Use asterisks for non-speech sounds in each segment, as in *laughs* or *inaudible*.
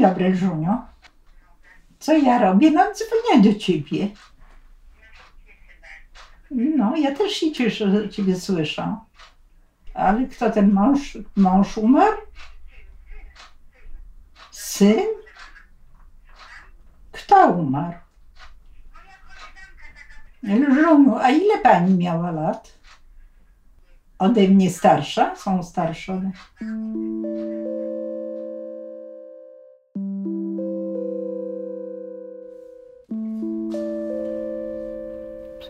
Dobry, Żunio. Co ja robię? No dzwonię do ciebie. No, ja też się cieszę, że ciebie słyszę. Ale kto ten mąż? Mąż umarł? Syn? Kto umarł? Żuniu, a ile pani miała lat? Ode mnie starsza? Są starsze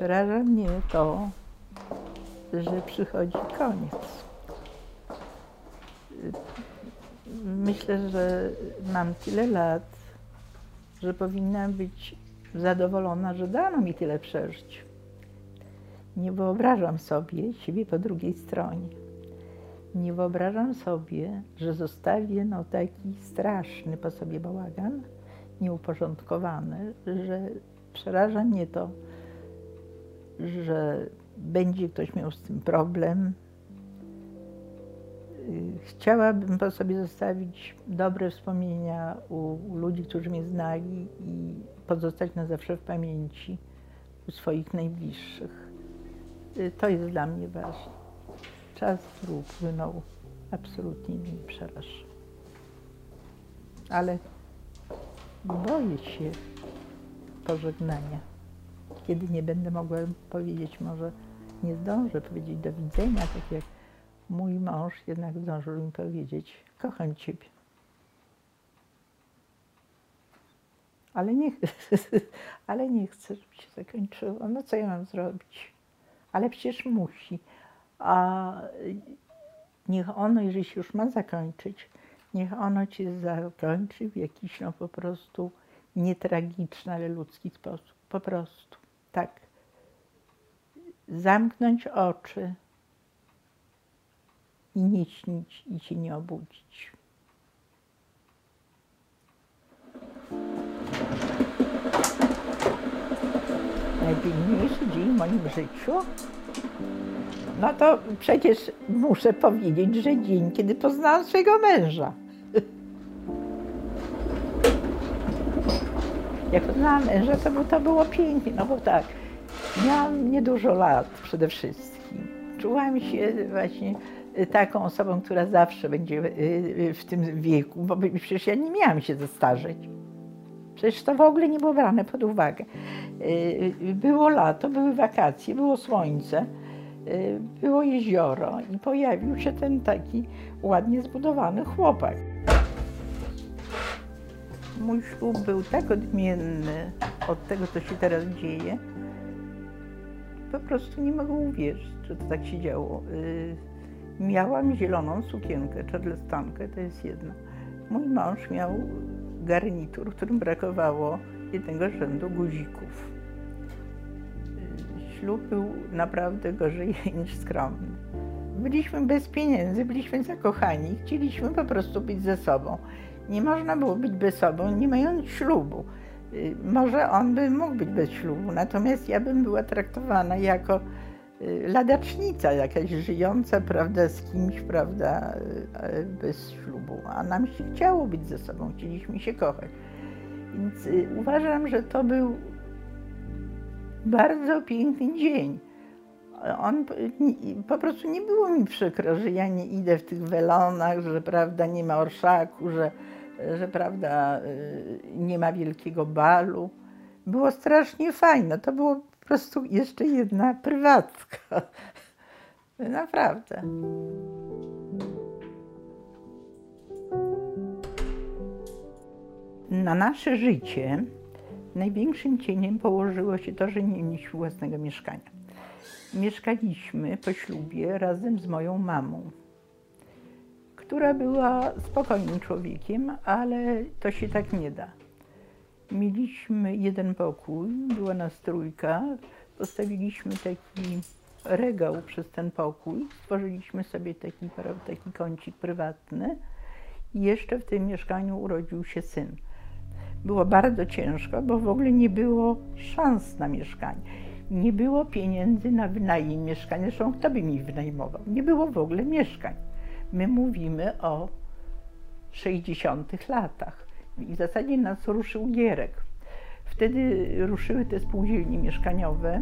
Przeraża mnie to, że przychodzi koniec. Myślę, że mam tyle lat, że powinnam być zadowolona, że dano mi tyle przeżyć. Nie wyobrażam sobie siebie po drugiej stronie. Nie wyobrażam sobie, że zostawię no taki straszny po sobie bałagan, nieuporządkowany, że przeraża mnie to, że będzie ktoś miał z tym problem. Chciałabym po sobie zostawić dobre wspomnienia u, ludzi, którzy mnie znali i pozostać na zawsze w pamięci u swoich najbliższych. To jest dla mnie ważne. Czas upłynął, absolutnie nie przeraża. Ale boję się pożegnania kiedy nie będę mogła powiedzieć, może nie zdążę powiedzieć do widzenia, tak jak mój mąż jednak zdążył mi powiedzieć, kocham Ciebie. Ale nie, *laughs* ale nie chcę, żeby się zakończyło. No co ja mam zrobić? Ale przecież musi. A niech ono, jeżeli się już ma zakończyć, niech ono cię zakończy w jakiś no po prostu nietragiczny, ale ludzki sposób. Po prostu tak zamknąć oczy i nie śnić i się nie obudzić. Najpiękniejszy dzień w moim życiu? No to przecież muszę powiedzieć, że dzień, kiedy poznałam swojego męża. Jak poznałam męża, to, to było pięknie, no bo tak, miałam niedużo lat przede wszystkim. Czułam się właśnie taką osobą, która zawsze będzie w tym wieku, bo przecież ja nie miałam się zestarzeć. Przecież to w ogóle nie było brane pod uwagę. Było lato, były wakacje, było słońce, było jezioro i pojawił się ten taki ładnie zbudowany chłopak. Mój ślub był tak odmienny od tego, co się teraz dzieje. Po prostu nie mogę uwierzyć, że to tak się działo. Y, miałam zieloną sukienkę, czarlestankę, to jest jedno. Mój mąż miał garnitur, w którym brakowało jednego rzędu guzików. Y, ślub był naprawdę gorzej *laughs* niż skromny. Byliśmy bez pieniędzy, byliśmy zakochani, chcieliśmy po prostu być ze sobą. Nie można było być bez sobą, nie mając ślubu. Y, może on by mógł być bez ślubu, natomiast ja bym była traktowana jako y, ladacznica jakaś żyjąca, prawda, z kimś, prawda, y, bez ślubu. A nam się chciało być ze sobą, chcieliśmy się kochać. Więc uważam, że to był bardzo piękny dzień. On po prostu nie było mi przykro, że ja nie idę w tych welonach, że prawda, nie ma orszaku, że że prawda, y, nie ma wielkiego balu. Było strasznie fajne. To było po prostu jeszcze jedna prywatka. *laughs* Naprawdę. Na nasze życie największym cieniem położyło się to, że nie mieliśmy własnego mieszkania. Mieszkaliśmy po ślubie razem z moją mamą która była spokojnym człowiekiem, ale to się tak nie da. Mieliśmy jeden pokój, była nas trójka, postawiliśmy taki regał przez ten pokój, stworzyliśmy sobie taki, taki kącik prywatny i jeszcze w tym mieszkaniu urodził się syn. Było bardzo ciężko, bo w ogóle nie było szans na mieszkanie. Nie było pieniędzy na wynajem mieszkania, zresztą kto by mi wynajmował? Nie było w ogóle mieszkań. My mówimy o 60 latach. I w zasadzie nas ruszył Gierek. Wtedy ruszyły te spółdzielnie mieszkaniowe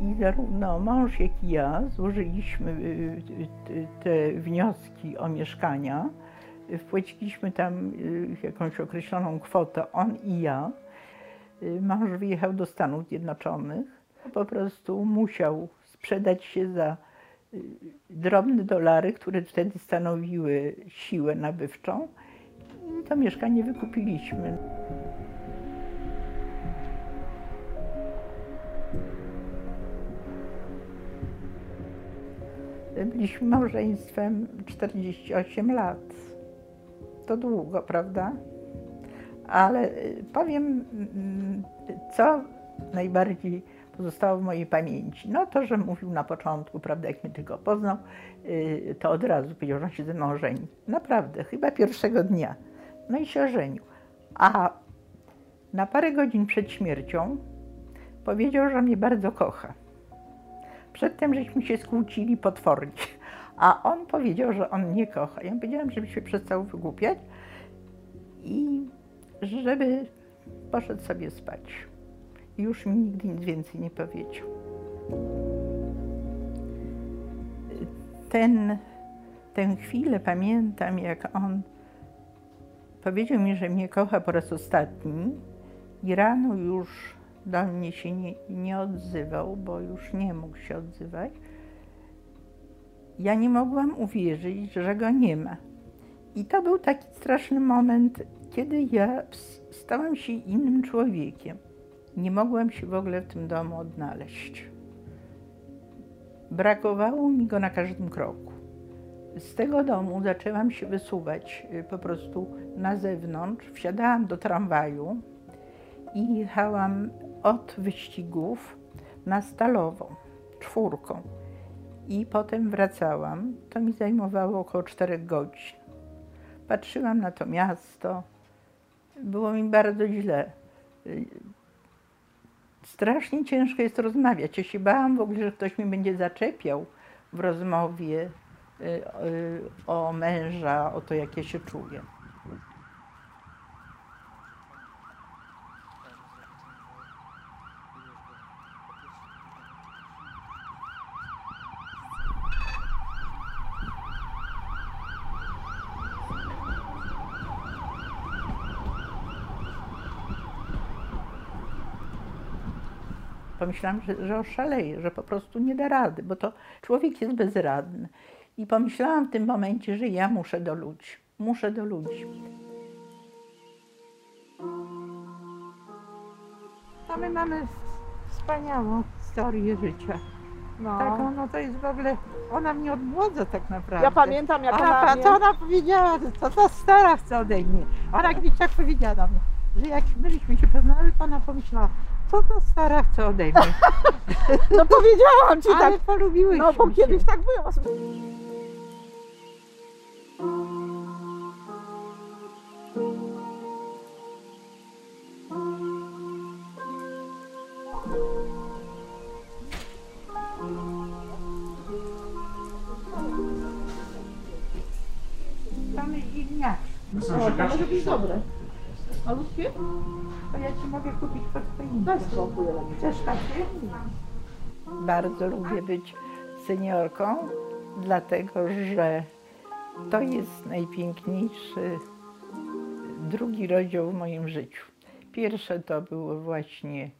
i zarówno mąż, jak i ja złożyliśmy y, y, te wnioski o mieszkania. Wpłaciliśmy tam y, jakąś określoną kwotę, on i ja. Mąż wyjechał do Stanów Zjednoczonych. Po prostu musiał sprzedać się za drobne dolary, które wtedy stanowiły siłę nabywczą. I to mieszkanie wykupiliśmy. Byliśmy małżeństwem 48 lat. To długo, prawda? Ale powiem, co najbardziej pozostało w mojej pamięci. No to, że mówił na początku, prawda, jak mnie tylko poznał, y, to od razu powiedział, że się ze mną żeni. Naprawdę, chyba pierwszego dnia. No i się ożenił. A na parę godzin przed śmiercią powiedział, że mnie bardzo kocha. Przedtem żeśmy się skłócili potwornie, a on powiedział, że on nie kocha. Ja powiedziałam, żeby się przestał wygłupiać i żeby poszedł sobie spać. Już mi nigdy nic więcej nie powiedział. Ten, tę chwilę pamiętam, jak on powiedział mi, że mnie kocha po raz ostatni i rano już do mnie się nie, nie odzywał, bo już nie mógł się odzywać. Ja nie mogłam uwierzyć, że go nie ma. I to był taki straszny moment, kiedy ja stałam się innym człowiekiem. Nie mogłam się w ogóle w tym domu odnaleźć. Brakowało mi go na każdym kroku. Z tego domu zaczęłam się wysuwać y, po prostu na zewnątrz. Wsiadałam do tramwaju i jechałam od wyścigów na Stalową, czwórką. I potem wracałam. To mi zajmowało około 4 godzin. Patrzyłam na to miasto. Było mi bardzo źle. Strasznie ciężko jest rozmawiać. Ja się bałam w ogóle, że ktoś mi będzie zaczepiał w rozmowie y, y, o męża, o to, jak ja się czuję. Pomyślałam, że, że oszaleję, że po prostu nie da rady, bo to człowiek jest bezradny. I pomyślałam w tym momencie, że ja muszę do ludzi. Muszę do ludzi. To my mamy wspaniałą historię życia. No. Taką, no to jest w ogóle, ona mnie odmłodza tak naprawdę. Ja pamiętam, jak Ona, ona to mnie... ona powiedziała, że to ta stara chce ode mnie. Ona kiedyś tak powiedziała do mnie, że jak myśmy się poznali, to ona pomyślała, co ta stara chce ode mnie. *laughs* No powiedziałam ci Ale tak. polubiłyśmy No bo się. kiedyś tak było. Malutkie? To ja ci mogę kupić nie. Chcesz takie? Bardzo lubię być seniorką, dlatego że to jest najpiękniejszy drugi rozdział w moim życiu. Pierwsze to było właśnie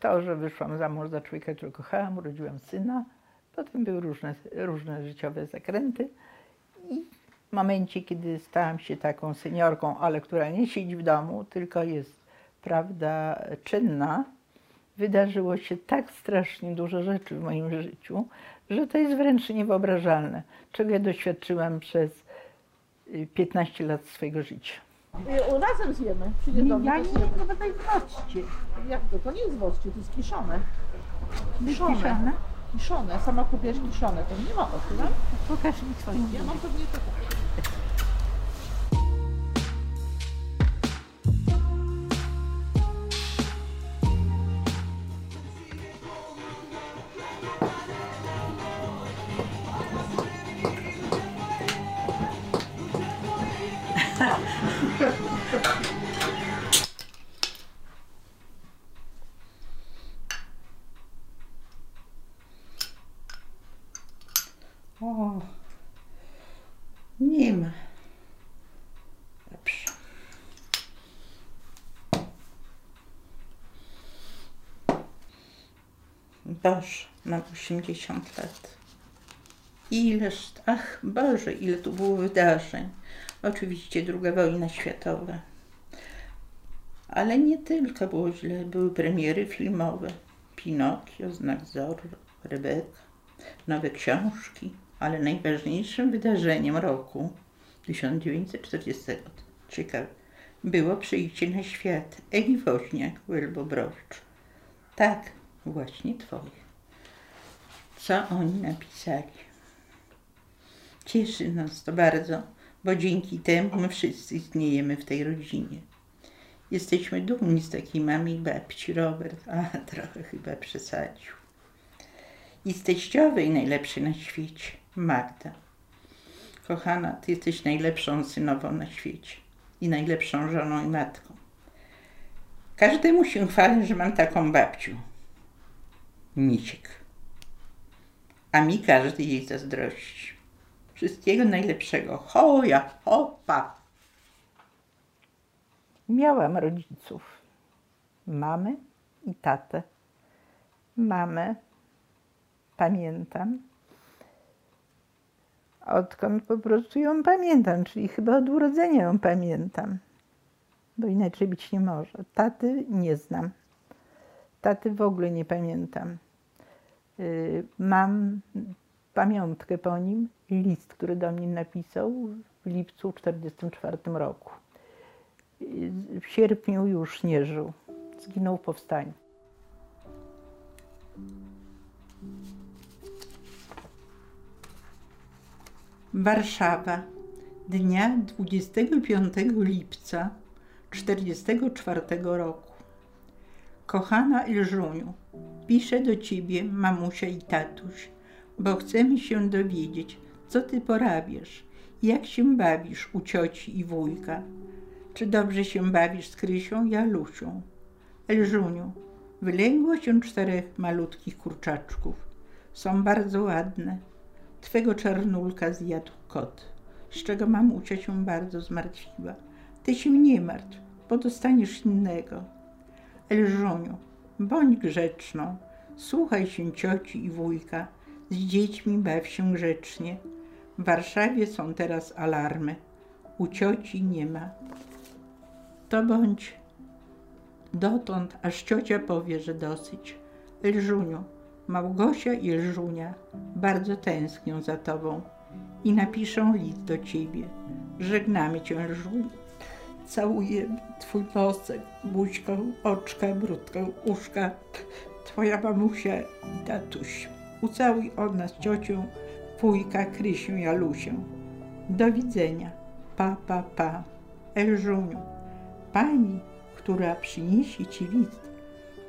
to, że wyszłam za mąż za człowieka, którego kochałam, urodziłam syna. Potem były różne, różne życiowe zakręty i momencie, kiedy stałam się taką seniorką, ale która nie siedzi w domu, tylko jest, prawda, czynna, wydarzyło się tak strasznie dużo rzeczy w moim życiu, że to jest wręcz niewyobrażalne, czego ja doświadczyłam przez y, 15 lat swojego życia. Y, Razem zjemy. Przyjdzie do mnie, ja nie zjemy. to jest noczcie. Jak to? To nie jest woście, to jest kiszone. Kiszone. Kiszone? Kiszone. Sama kupiłaś kiszone. To nie ma tak? Pokaż mi swoją. Ja mam pewnie to tak. Boże, mam 80 lat. Ileż, ach Boże, ile tu było wydarzeń. Oczywiście druga wojna światowa. Ale nie tylko było źle, były premiery filmowe. Pinokio, Znak Wzoru, Rebeka, nowe książki, ale najważniejszym wydarzeniem roku 1943 było przyjście na świat Eli Woźniak, Łelbobrowicz. Tak, właśnie twoje. Co oni napisali? Cieszy nas to bardzo, bo dzięki temu my wszyscy istniejemy w tej rodzinie. Jesteśmy dumni z takiej mamy i babci. Robert, a *laughs* trochę chyba przesadził. I z teściowej najlepszej na świecie, Magda. Kochana, ty jesteś najlepszą synową na świecie i najlepszą żoną i matką. Każdemu się chwalę, że mam taką babcię. Misiek. A mi każdy jej zazdrości. Wszystkiego najlepszego. Hoja, hopa. Miałam rodziców. Mamę i tatę. Mamę pamiętam. Odkąd po prostu ją pamiętam, czyli chyba od urodzenia ją pamiętam. Bo inaczej być nie może. Taty nie znam. Taty w ogóle nie pamiętam. Y, Mam pamiątkę po nim, list, który do mnie napisał w lipcu 1944 roku. Y, W sierpniu już nie żył. Zginął w powstaniu. Warszawa, dnia 25 lipca 1944 roku. Kochana Elżuniu, piszę do ciebie mamusia i tatuś, bo chcemy się dowiedzieć, co ty porabiasz, jak się bawisz u cioci i wujka. Czy dobrze się bawisz z Krysią i Alusią? Elżuniu, wylęgło się czterech malutkich kurczaczków. Są bardzo ładne. Twego czarnulka zjadł kot, z czego mamusia się bardzo zmartwiła. Ty się nie martw, bo dostaniesz innego. Elżuniu, bądź grzeczną, słuchaj się cioci i wujka, z dziećmi baw się grzecznie. W Warszawie są teraz alarmy, u cioci nie ma. To bądź dotąd, aż ciocia powie, że dosyć. Elżuniu, Małgosia i Elżunia bardzo tęsknią za tobą i napiszą list do ciebie. Żegnamy cię, Elżuniu. Całuję twój nosek, buźkę, oczka, brudkę, uszka, twoja mamusia i tatuś. Ucałuj od nas ciocią, wujka, Krysię i Alusię. Do widzenia. Pa, pa, pa. Elżuniu, pani, która przyniesie ci list,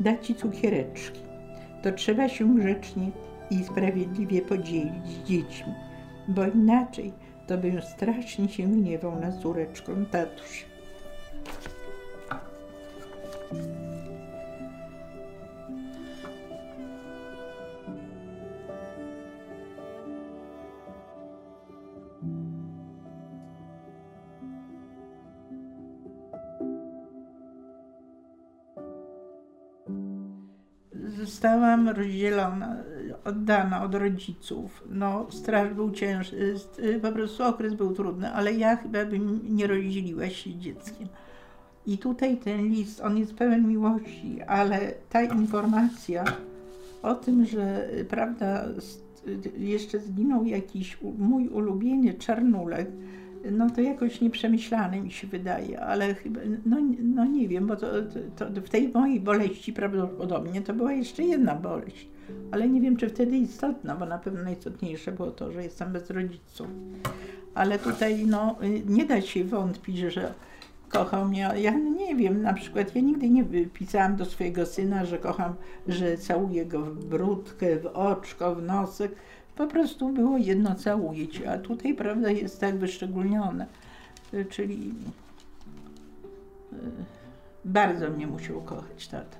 da ci cukiereczki. To trzeba się grzecznie i sprawiedliwie podzielić z dziećmi, bo inaczej to bym strasznie się gniewał na córeczką tatuś. Zostałam rozdzielona, oddana od rodziców. No, straż był ciężki, po prostu okres był trudny, ale ja chyba bym nie rozdzieliła się dzieckiem. I tutaj ten list, on jest pełen miłości, ale ta informacja o tym, że prawda, jeszcze zginął jakiś mój ulubieniec czarnulek, no to jakoś nieprzemyślane mi się wydaje, ale chyba, no, no nie wiem, bo to, to, to w tej mojej boleści prawdopodobnie to była jeszcze jedna boleść, ale nie wiem, czy wtedy istotna, bo na pewno najistotniejsze było to, że jestem bez rodziców. Ale tutaj no, nie da się wątpić, że kochał mnie. Ja nie wiem, na przykład ja nigdy nie pisałam do swojego syna, że kocham, że całuję go w brudkę, w oczko, w nosek. Po prostu było jedno całuję cię, a tutaj prawda jest tak wyszczególnione. y, czyli y, bardzo mnie musiał kochać tata.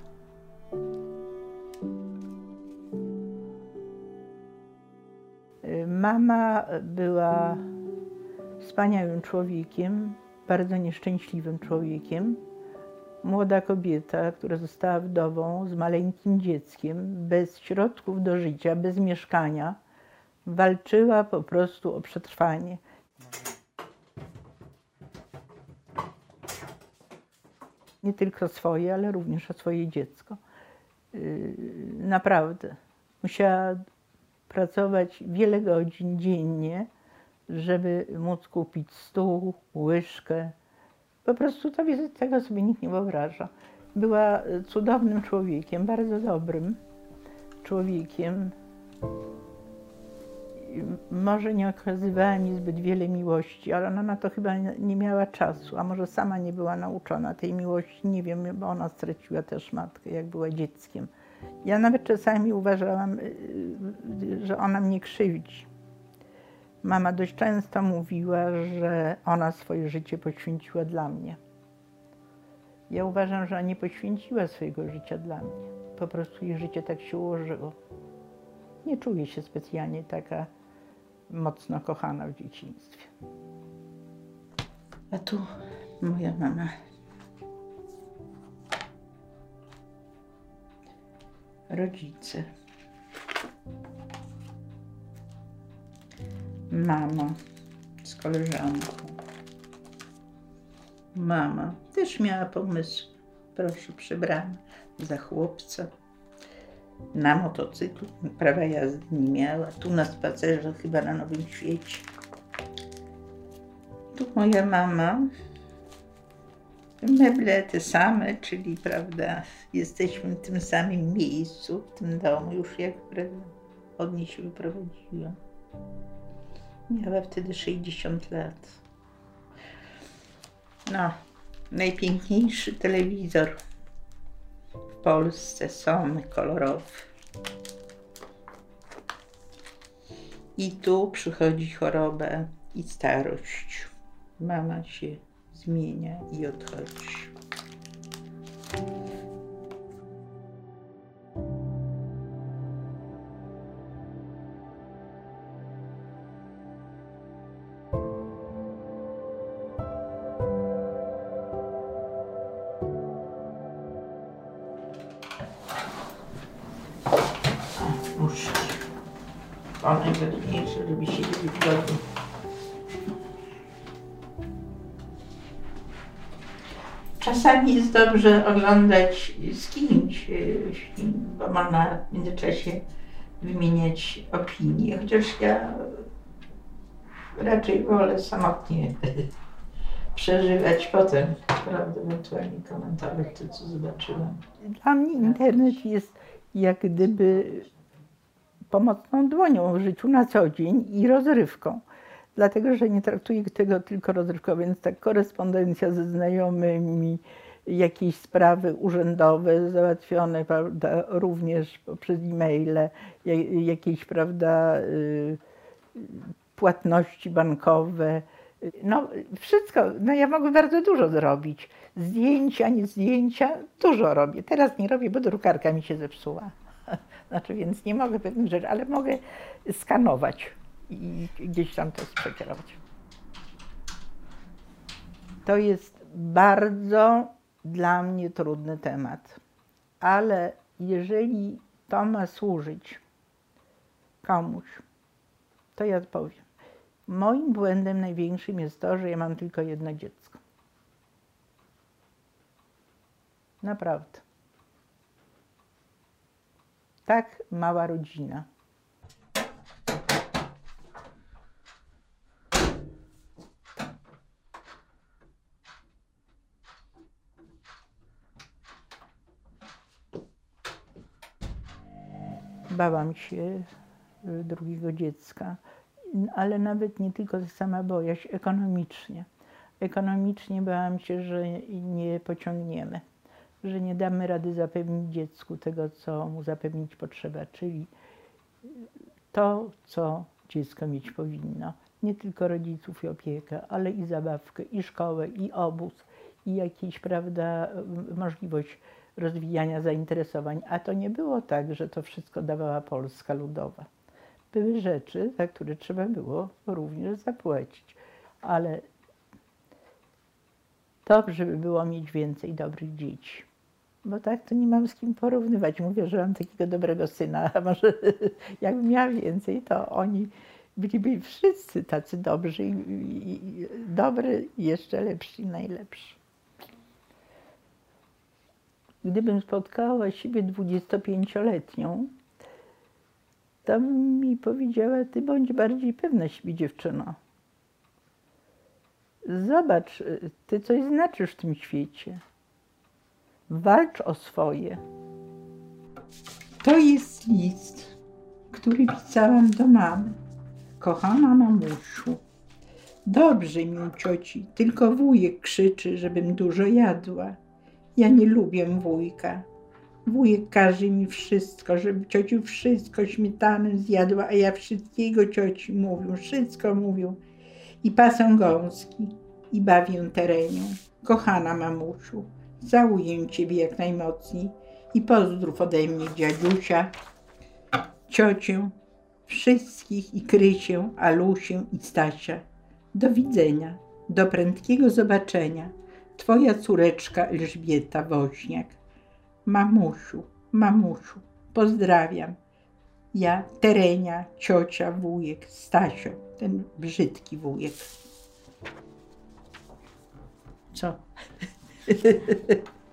Mama była wspaniałym człowiekiem, bardzo nieszczęśliwym człowiekiem. Młoda kobieta, która została wdową z maleńkim dzieckiem, bez środków do życia, bez mieszkania, walczyła po prostu o przetrwanie. Nie tylko swoje, ale również o swoje dziecko. Yy, Naprawdę. Musiała pracować wiele godzin dziennie, żeby móc kupić stół, łyżkę. Po prostu sobie, tego sobie nikt nie wyobraża. Była cudownym człowiekiem, bardzo dobrym człowiekiem. Może nie okazywała mi zbyt wiele miłości, ale ona na to chyba nie- nie miała czasu, a może sama nie była nauczona tej miłości, nie wiem, bo ona straciła też matkę, jak była dzieckiem. Ja nawet czasami uważałam, y, y, że ona mnie krzywdzi. Mama dość często mówiła, że ona swoje życie poświęciła dla mnie. Ja uważam, że ona nie poświęciła swojego życia dla mnie. Po prostu jej życie tak się ułożyło. Nie czuję się specjalnie taka mocno kochana w dzieciństwie. A tu moja mama. Rodzice. Mama z koleżanką. Mama też miała pomysł. Proszę, przebrana za chłopca. Na motocyklu prawa jazdy nie miała. Tu na spacerze chyba na Nowym Świecie. Tu moja mama. Meble te same, czyli prawda, jesteśmy w tym samym miejscu, w tym domu, już jak prawda, od niej się wyprowadziłam. Miała wtedy 60 lat. No, najpiękniejszy telewizor w Polsce, Sony kolorowy. I tu przychodzi choroba i starość. Mama się zmienia i odchodzi. Czasami jest dobrze oglądać z kimś film, bo można w międzyczasie wymieniać opinie, chociaż ja raczej wolę samotnie *laughs* przeżywać potem, prawda, ewentualnie komentować to, co zobaczyłam. Dla mnie internet jest jak gdyby pomocną dłonią w życiu na co dzień i rozrywką. Dlatego, że nie traktuję tego tylko rozrywkowo, więc tak korespondencja ze znajomymi, jakieś sprawy urzędowe załatwione prawda, również poprzez e-maile, ja- jakieś prawda, y, płatności bankowe. No wszystko, no ja mogę bardzo dużo zrobić. Zdjęcia, nie zdjęcia, dużo robię. Teraz nie robię, bo drukarka mi się zepsuła. *laughs* Znaczy, więc nie mogę pewnych rzeczy, ale mogę skanować i gdzieś tam to przekierować. To jest bardzo dla mnie trudny temat, ale jeżeli to ma służyć komuś, to ja powiem. Moim błędem największym jest to, że ja mam tylko jedno dziecko. Naprawdę. Tak mała rodzina. Bałam się y, drugiego dziecka, ale nawet nie tylko sama się ekonomicznie. Ekonomicznie bałam się, że nie pociągniemy, że nie damy rady zapewnić dziecku tego, co mu zapewnić potrzeba, czyli to, co dziecko mieć powinno. nie tylko rodziców i opiekę, ale i zabawkę, i szkołę, i obóz, i jakieś, prawda, możliwość rozwijania zainteresowań. A to nie było tak, że to wszystko dawała Polska Ludowa. Były rzeczy, za które trzeba było również zapłacić, ale dobrze by było mieć więcej dobrych dzieci. Bo tak to nie mam z kim porównywać. Mówię, że mam takiego dobrego syna, a może *laughs* jakbym miała więcej, to oni byliby wszyscy tacy dobrzy i, i, i dobry, jeszcze lepsi, najlepsi. Gdybym spotkała siebie 25-letnią, to bym mi powiedziała, ty bądź bardziej pewna siebie dziewczyno. Zobacz, ty coś znaczysz w tym świecie. Walcz o swoje. To jest list, który pisałam do mamy. Kochana mamusiu, dobrze mi u cioci, tylko wujek krzyczy, żebym dużo jadła. Ja nie lubię wujka. Wujek każe mi wszystko, żeby ciociu wszystko śmietanę zjadła, a ja wszystkiego cioci mówię, wszystko mówię. I pasą gąski, i bawię terenią. Kochana mamusiu, całuję ciebie jak najmocniej i pozdrów ode mnie dziadusia, ciocię, wszystkich i Krysię, Alusię i Stasia. Do widzenia, do prędkiego zobaczenia. Twoja córeczka Elżbieta Woźniak. Mamusiu, mamusiu, pozdrawiam. Ja, Terenia, ciocia, wujek, Stasio, ten brzydki wujek. Co? *laughs*